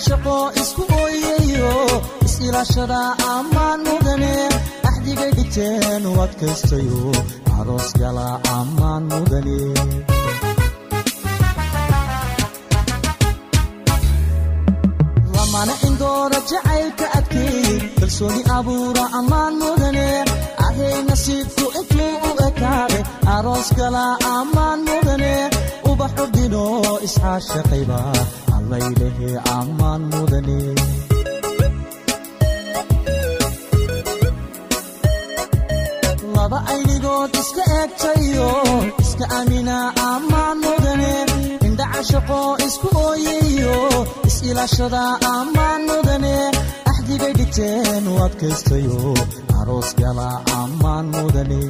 cashaqo isku ooyayo is-ilaashada ammaan mudane axdigay dhigteen u adkaystayo aroos gala ammaan mudane lamana indoora jacaylka adkeey kalsooni abuura ammaan mudane ahay nasiibku intuu u ekaade aroos gala ammaan mudane ubaxu dhino isxaashaqayba allaylehe ammaan mudane laba aynigood iska eegtayo iska amina ammaan mudane indha cashaqo isku ooyayo is-ilaashada ammaan mudane axdigay ammaan mudane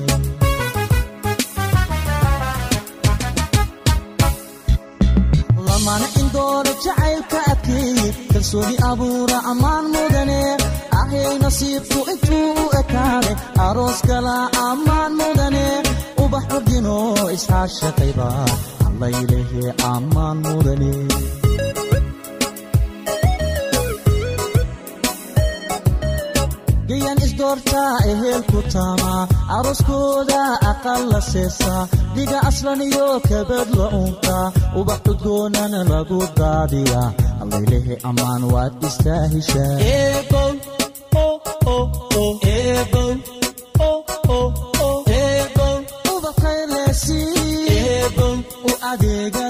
kalsooni abuura ammaan mudane ahay nasiibku intuu u ekaade aroos gala ammaan mudane ubax ordino isxaashaqayba allaylehe ammaan mudane gayan isdoortaa ehelku taama. Arooskooda aqal la seesa. Dhiga aslan iyo kabad la unka ubax cudgoonana lagu daadiya. Allaylehe ammaan waad istaahishaa ubakaylesi u adeegasi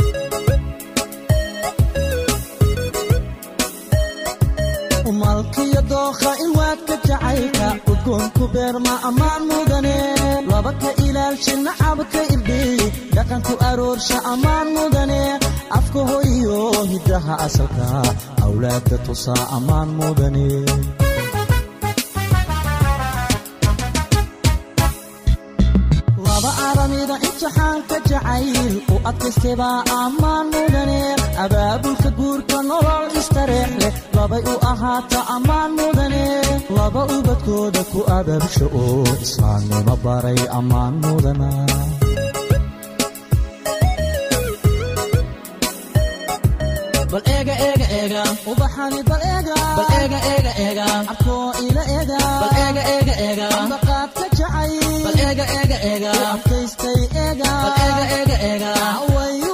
umalkiyo dookha ilwaadka jacaylka udgoonku beerma ammaan mudane laba ka ilaalsha nacabka irdhiili dhaqanku aroorsha ammaan mudane afka hoyo hiddaha asalka awlaadda tusaa ammaan mudane laba aramida imtixaanka jacayl u adkaystebaa ammaan mudane abaabulka guurka nolol istareex leh labay u ahaata ammaan mudane laba ubadkooda ku abaabsha oo islaamnimo baray ammaan mudana bal eega eega eega. Ubaxani bal eega. Bal eega eega eega. Abkoo ila eega. Bal eega eega eega. Ambaqaadka jacay bal eega eega eega. Adkaystay eega. Bal eega eega eega. Wayu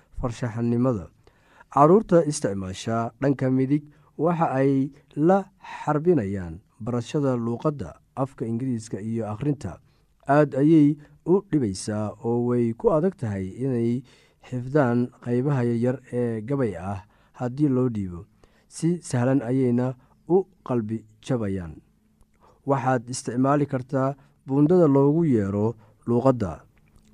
farshaxanimada. Caruurta isticmaasha dhanka midig waxa ay la xarbinayaan barashada luuqadda afka ingiriiska iyo akhrinta. Aad ayay u dhibaysaa oo way ku adag tahay inay xifdaan qaybaha yaryar ee gabay ah haddii loo dhiibo. Si sahlan ayayna u qalbi jabayaan. Waxaad isticmaali kartaa buundada loogu yeero luuqadda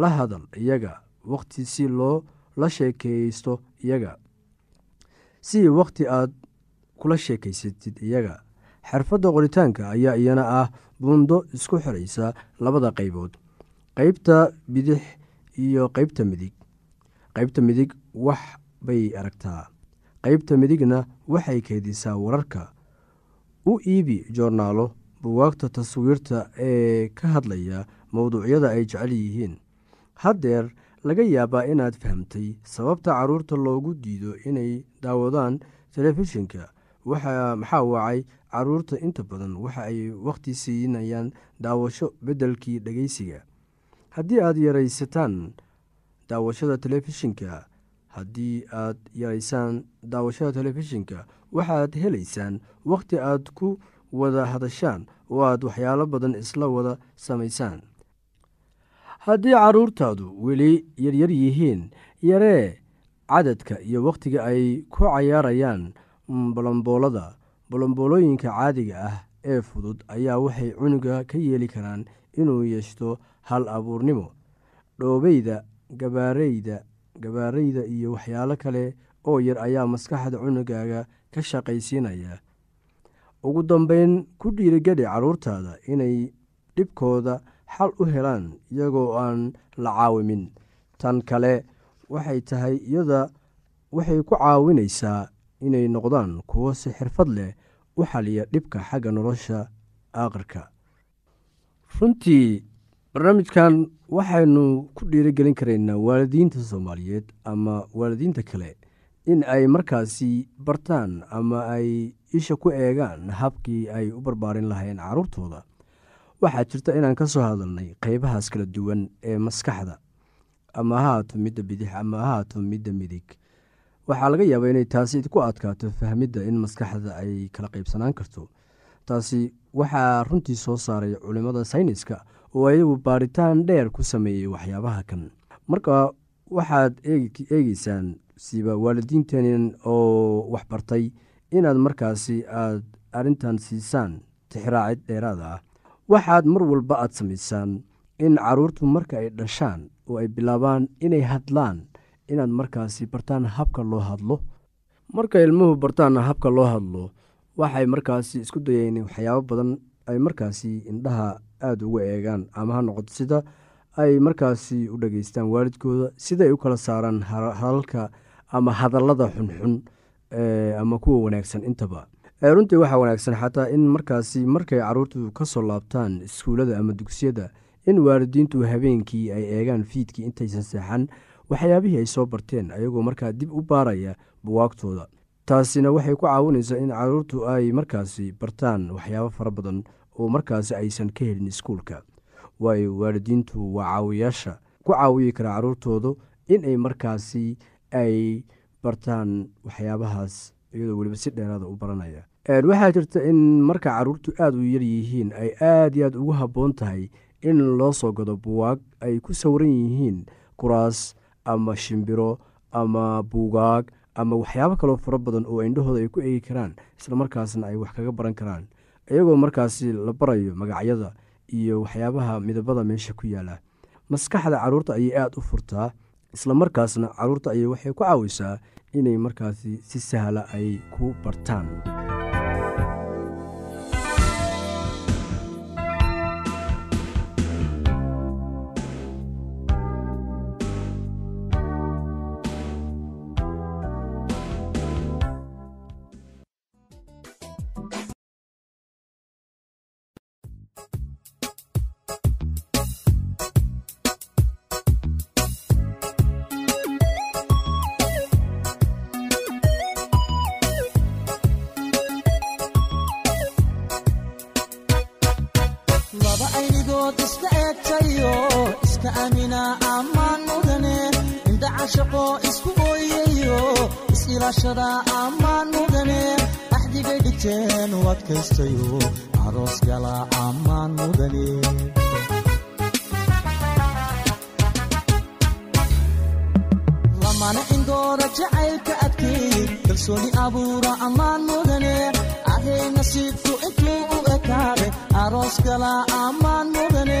la hadal iyaga wakhti si loo la sheekeysto iyaga. Si wakhti aad kula sheekaysatid iyaga xirfadda qoritaanka ayaa iyana ah buundo isku xiraysa labada qaybood qeybta bidix iyo qeybta midig. Qeybta midig wax bay aragtaa qeybta midigna waxay keedisaa wararka. U iibi joornaalo buwaagta taswiirta ee ka hadlaya mowduucyada ay jecel yihiin haddeer laga yaabaa inaad fahamtay sababta carruurta loogu diido inay daawadaan telefishinka. Maxaa wacay? Caruurta inta badan waxa ay wakhti siinayaan daawasho beddelkii dhegeysiga. Haddii aad yaraysataan daawashada telefishinka haddii aad yaraysaan daawashada telefishinka waxaad helaysaan wakhti aad ku wada hadashaan oo aad waxyaalo badan isla wada samaysaan haddii caruurtaadu weli yaryar yihiin yaree cadadka iyo wakhtiga ay ku cayaarayaan bolomboolada bolomboolooyinka caadiga ah ee fudud ayaa waxay cunuga ka yeeli karaan inuu yeeshto hal abuurnimo. Dhoobeyda gabaareyda gabaareyda iyo waxyaalo kale oo yar ayaa maskaxda cunugaaga ka shaqaysiinaya. Ugu dambeyn ku dhiirigeli caruurtaada inay dhibkooda xal u helaan iyagoo aan la caawimin tan kale waxay tahay iyada waxay ku caawinaysaa inay noqdaan kuwo si xirfad leh u xaliya dhibka xagga nolosha aakhirka runtii barnaamijkan waxaynu ku dhiirigelin karaynaa waalidiinta soomaaliyeed ama waalidiinta kale in ay markaasi bartaan ama ay isha ku eegaan habkii ay u barbaarin lahayn caruurtooda waxaa jirta inaan ka soo hadalnay qeybahaas kala duwan ee maskaxda. Ama ha haato midda bidix ama ha haato midda midig. Waxaa laga yaabaa inay taasi ku adkaato fahmidda in maskaxda ay kala qaybsanaan karto. Taasi waxaa runtii soo saaray culimmada sayniska oo ayagu baaritaan dheer ku sameeyey waxyaabaha kan. Marka waxaad eegeysaan siba waalidiinteen oo waxbartay inaad markaasi aad arrintan siisaan tixraacid dheeraada ah waxaad mar walba aad samaysaan in caruurtu marka ay dhashaan oo ay bilaabaan inay hadlaan inaad markaasi bartaan habka loo hadlo. Marka ilmuhu bartaan habka loo hadlo waxay markaasi isku dayeen waxyaabo badan ay markaasi indhaha aada uga eegaan ama ha noqoto sida ay markaasi u dhageystaan waalidkooda sidaay u kala saaraan hadalka ama hadallada xunxun ama kuwa wanaagsan intaba runtii waxaa wanaagsan xataa in markaasi markay caruurtu ka soo laabtaan iskuullada ama dugsiyada in waalidiintu habeenkii ay eegaan fiidkii intaysan seexan waxyaabihii ay soo barteen ayagoo markaa dib u baaraya buwaagtooda. Taasina waxay ku caawinaysaa in caruurtu ay markaasi bartaan waxyaabo fara badan oo markaasi aysan ka helin iskuulka. Waayo waalidiintu waa caawiyaasha ku caawiyi kara caruurtoodu in ay markaasi ay bartaan waxyaabahaas iyadoo weliba si dheeraada u baranaya. Waxaa jirta in marka caruurtu aada u yar yihiin ay aada iyo aada ugu habboon tahay in loo soo gado buwaag ay ku sawiran yihiin kuraas ama shimbiro ama buugaag ama waxyaabo kaloo fara badan oo indhahooda ay ku eegi karaan islamarkaasna ay wax kaga baran karaan. Iyagoo markaasi la barayo magacyada iyo waxyaabaha midabada meesha ku yaalla maskaxda carruurta ayay aada u furtaa islamarkaasna carruurta ayay waxay ku caawisaa inay markaasi si sahla ay ku bartaan ammaan mudane indha cashaqo isku ooyayo is-ilaashada ammaan mudane axdigay dhigteen u adkaystayo aroos gala ammaan mudane lamana indoora jacaylka adkeey kalsooni abuura ammaan mudane ahay nasiibku intuu u ekaade aroos gala ammaan mudane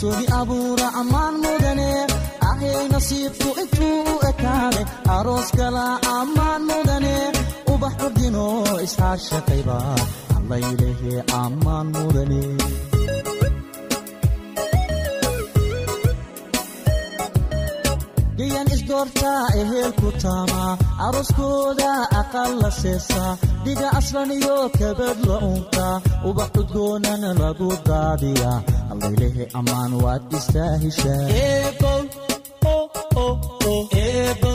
kalsooni abuura ammaan mudane ahay nasiibku intuu u ekaade aroos gala ammaan mudane ubax ordino isxaashaqayba allaylehe ammaan mudane gayan isdoortaa ehelku taama arooskooda aqal la seesaa dhiga aslan iyo kabad la unka ubax udgoonana lagu daadiya allaylehe ammaan waad istaahishaa u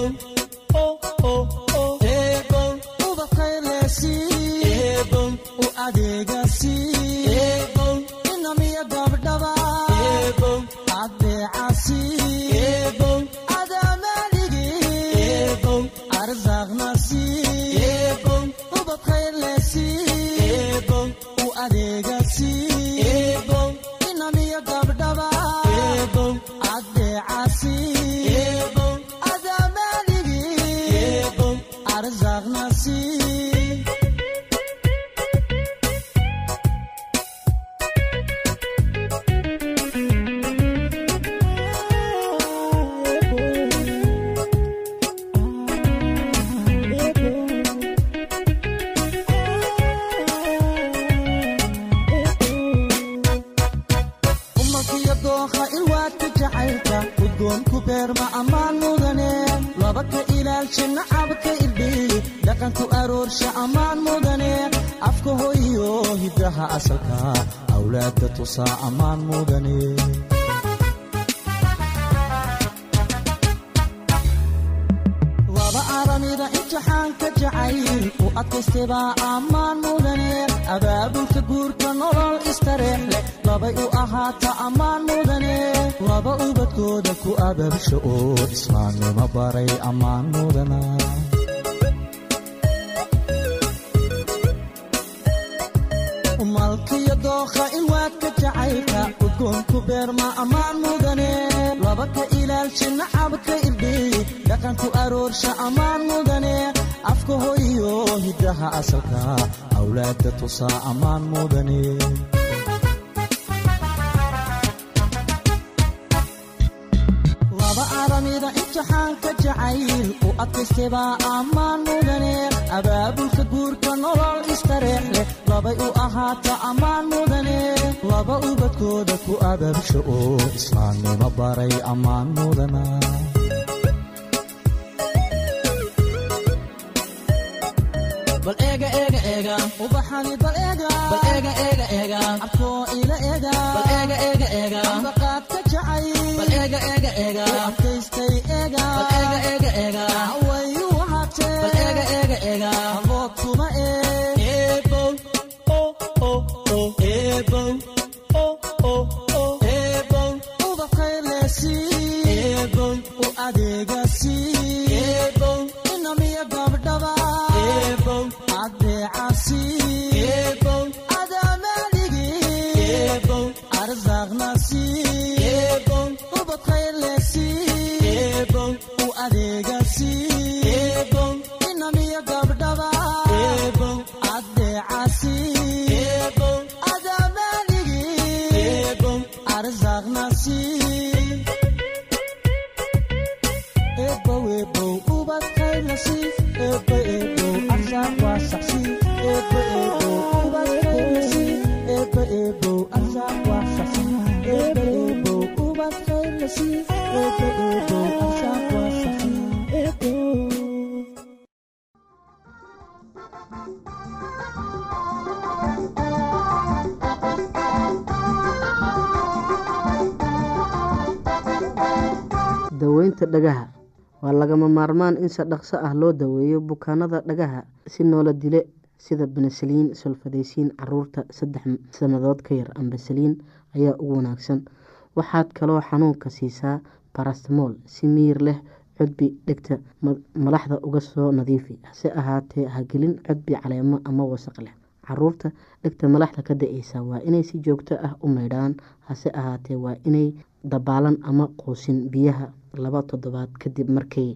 hiddaha asalka awlaadda tusaa ammaan mudane laba aramida imtixaanka jacayl u adkaystebaa ammaan mudane abaabulka guurka nolol istareex leh labay u ahaata ammaan mudane laba ubadkooda ku ababsho oo islaamnimo baray ammaan mudana malkiyo dookha ilwaadka jacaylka udgoonku beerma ammaan mudane. Laba ka ilaalsha nacabka irdhiili dhaqanku aroorsha ammaan mudane. Afka hoyiyo hiddaha asalka awlaadda tusaa ammaan mudane. Imtixaanka jacayl u adkaystebaa ammaan mudane. Abaabulka guurka nolol istareex labay u ahaata ammaan mudane laba ubadkooda ku ababsho oo islaamnimo baray ammaan mudana. Bal eega eega eega. Ubaxani bal eega. Bal eega eega eega. Abkoo ila eega. Bal eega eega eega. Ambaqaadka jacay. Bal eega eega eega. Adkaystay eega. Bal eega eega eega. Wayu wahatee bal eega eega eega. Abood kuma ee lagama in si dhaqso ah loo daweeyo bukaanada dhagaha si noola dile sida benesaliin solfadeysiin carruurta saddex sannadood ka yar ambasaliin ayaa ugu wanaagsan. Waxaad kaloo xanuunka siisaa barastamol si miyir leh cudbi dhegta malaxda uga soo nadiifi. Hase ahaatee hagelin cudbi caleemo ama wasaq leh. Caruurta dhegta malaxda ka da'eysa waa inay si joogto ah u maydhaan. Hase ahaatee waa inay dabaalan ama quusin biyaha laba toddobaad kadib markay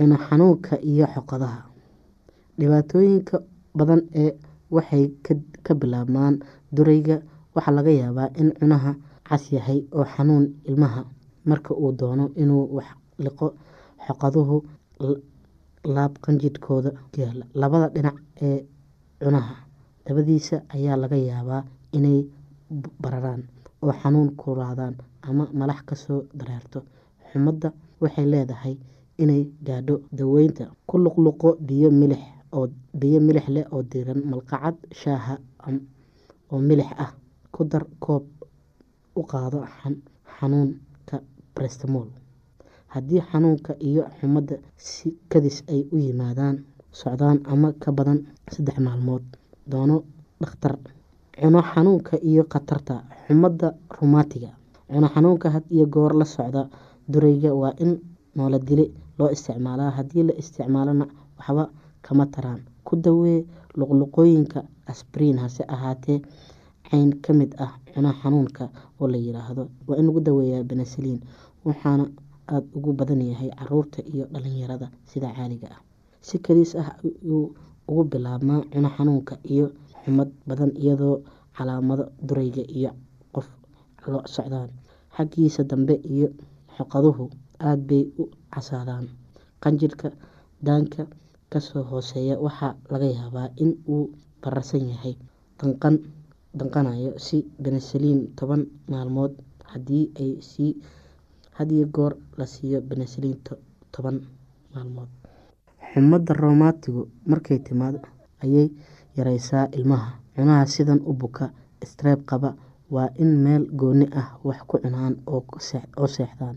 cuno xanuunka iyo xoqadaha dhibaatooyinka badan ee waxay ka bilaabmaan durayga waxaa laga yaabaa in cunaha cas yahay oo xanuun ilmaha marka uu doono inuu wax liqo xoqaduhu laab qanjidhkooda yaalla labada dhinac ee cunaha dabadiisa ayaa laga yaabaa inay bararaan oo xanuun kulaadaan ama malax ka soo dareerto xumadda waxay leedahay inay gaadho daweynta ku luqluqo biyo milix oo biyo milix leh oo diiran malqacad shaaha oo milix ah ku dar koob u qaado xanuunka brestmol haddii xanuunka iyo xumadda si kadis ay u yimaadaan socdaan ama ka badan saddex maalmood doono dhakhtar. Cuno xanuunka iyo khatarta xumadda rumaatiga cuno xanuunka had iyo goor la socda durayga waa in noola dile loo isticmaalaa haddii la isticmaalona waxba kama taraan. Ku dawee luqluqooyinka asbriin hase ahaatee cayn ka mid ah cuno xanuunka oo la yiraahdo waa in lagu daweeyaa benesaliin waxaana aada ugu badan yahay carruurta iyo dhalinyarada sida caadiga ah. Si kaliis ah ayuu ugu bilaabmaa cuno xanuunka iyo xumad badan iyadoo calaamado durayga iyo qof lo socdaan. Xaggiisa dambe iyo xoqaduhu aada bay u casaadaan. Qanjirhka daanka ka soo hooseeya waxaa laga yaabaa in uu bararsan yahay. Danqan danqanayo si benesaliin toban maalmood haddii ay sii hadiyo goor la siiyo benesaliin toban maalmood. Xumadda roomatigu markay timaado ayay yareysaa ilmaha. Cunaha sidan u buka streeb qaba waa in meel gooni ah wax ku cunaan oo seexdaan